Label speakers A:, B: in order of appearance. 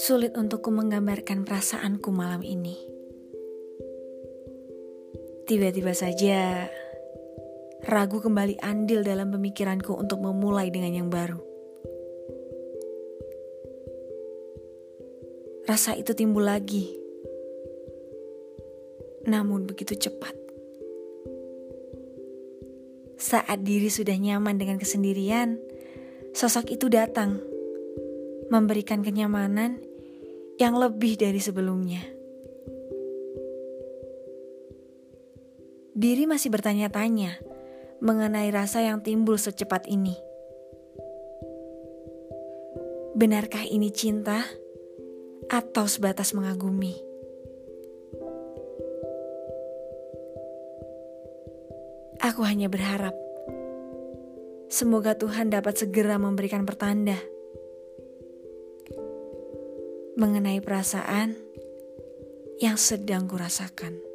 A: Sulit untukku menggambarkan perasaanku malam ini. Tiba-tiba saja, ragu kembali andil dalam pemikiranku untuk memulai dengan yang baru. Rasa itu timbul lagi, namun begitu cepat. Saat diri sudah nyaman dengan kesendirian, sosok itu datang, memberikan kenyamanan yang lebih dari sebelumnya. Diri masih bertanya-tanya mengenai rasa yang timbul secepat ini. Benarkah ini cinta atau sebatas mengagumi? Aku hanya berharap semoga Tuhan dapat segera memberikan pertanda mengenai perasaan yang sedang kurasakan.